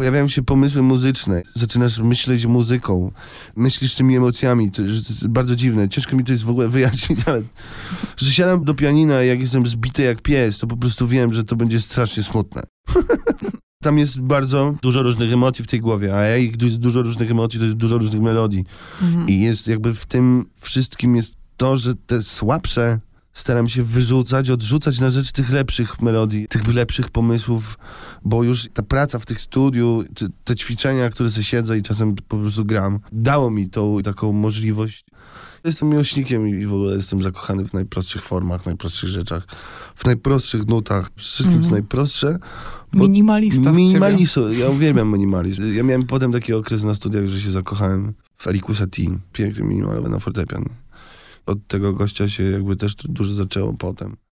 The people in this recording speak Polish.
Pojawiają się pomysły muzyczne, zaczynasz myśleć muzyką, myślisz tymi emocjami, to, że to jest bardzo dziwne. Ciężko mi to jest w ogóle wyjaśnić, ale że siadam do pianina, jak jestem zbity jak pies, to po prostu wiem, że to będzie strasznie smutne. Tam jest bardzo dużo różnych emocji w tej głowie, a jak jest dużo różnych emocji, to jest dużo różnych melodii. I jest jakby w tym wszystkim jest to, że te słabsze staram się wyrzucać, odrzucać na rzecz tych lepszych melodii, tych lepszych pomysłów, bo już ta praca w tych studiu, te, ćwiczenia, które sobie siedzę i czasem po prostu gram, dało mi tą taką możliwość. Jestem miłośnikiem i w ogóle jestem zakochany w najprostszych formach, najprostszych rzeczach, w najprostszych nutach, wszystkim co najprostsze. bo- Minimalista. Minimalizm. Ja uwielbiam minimalizm. Ja miałem potem taki okres na studiach, że się zakochałem w Eriku Satie. Piękny minimalowy na fortepian. Od tego gościa się jakby też dużo zaczęło potem.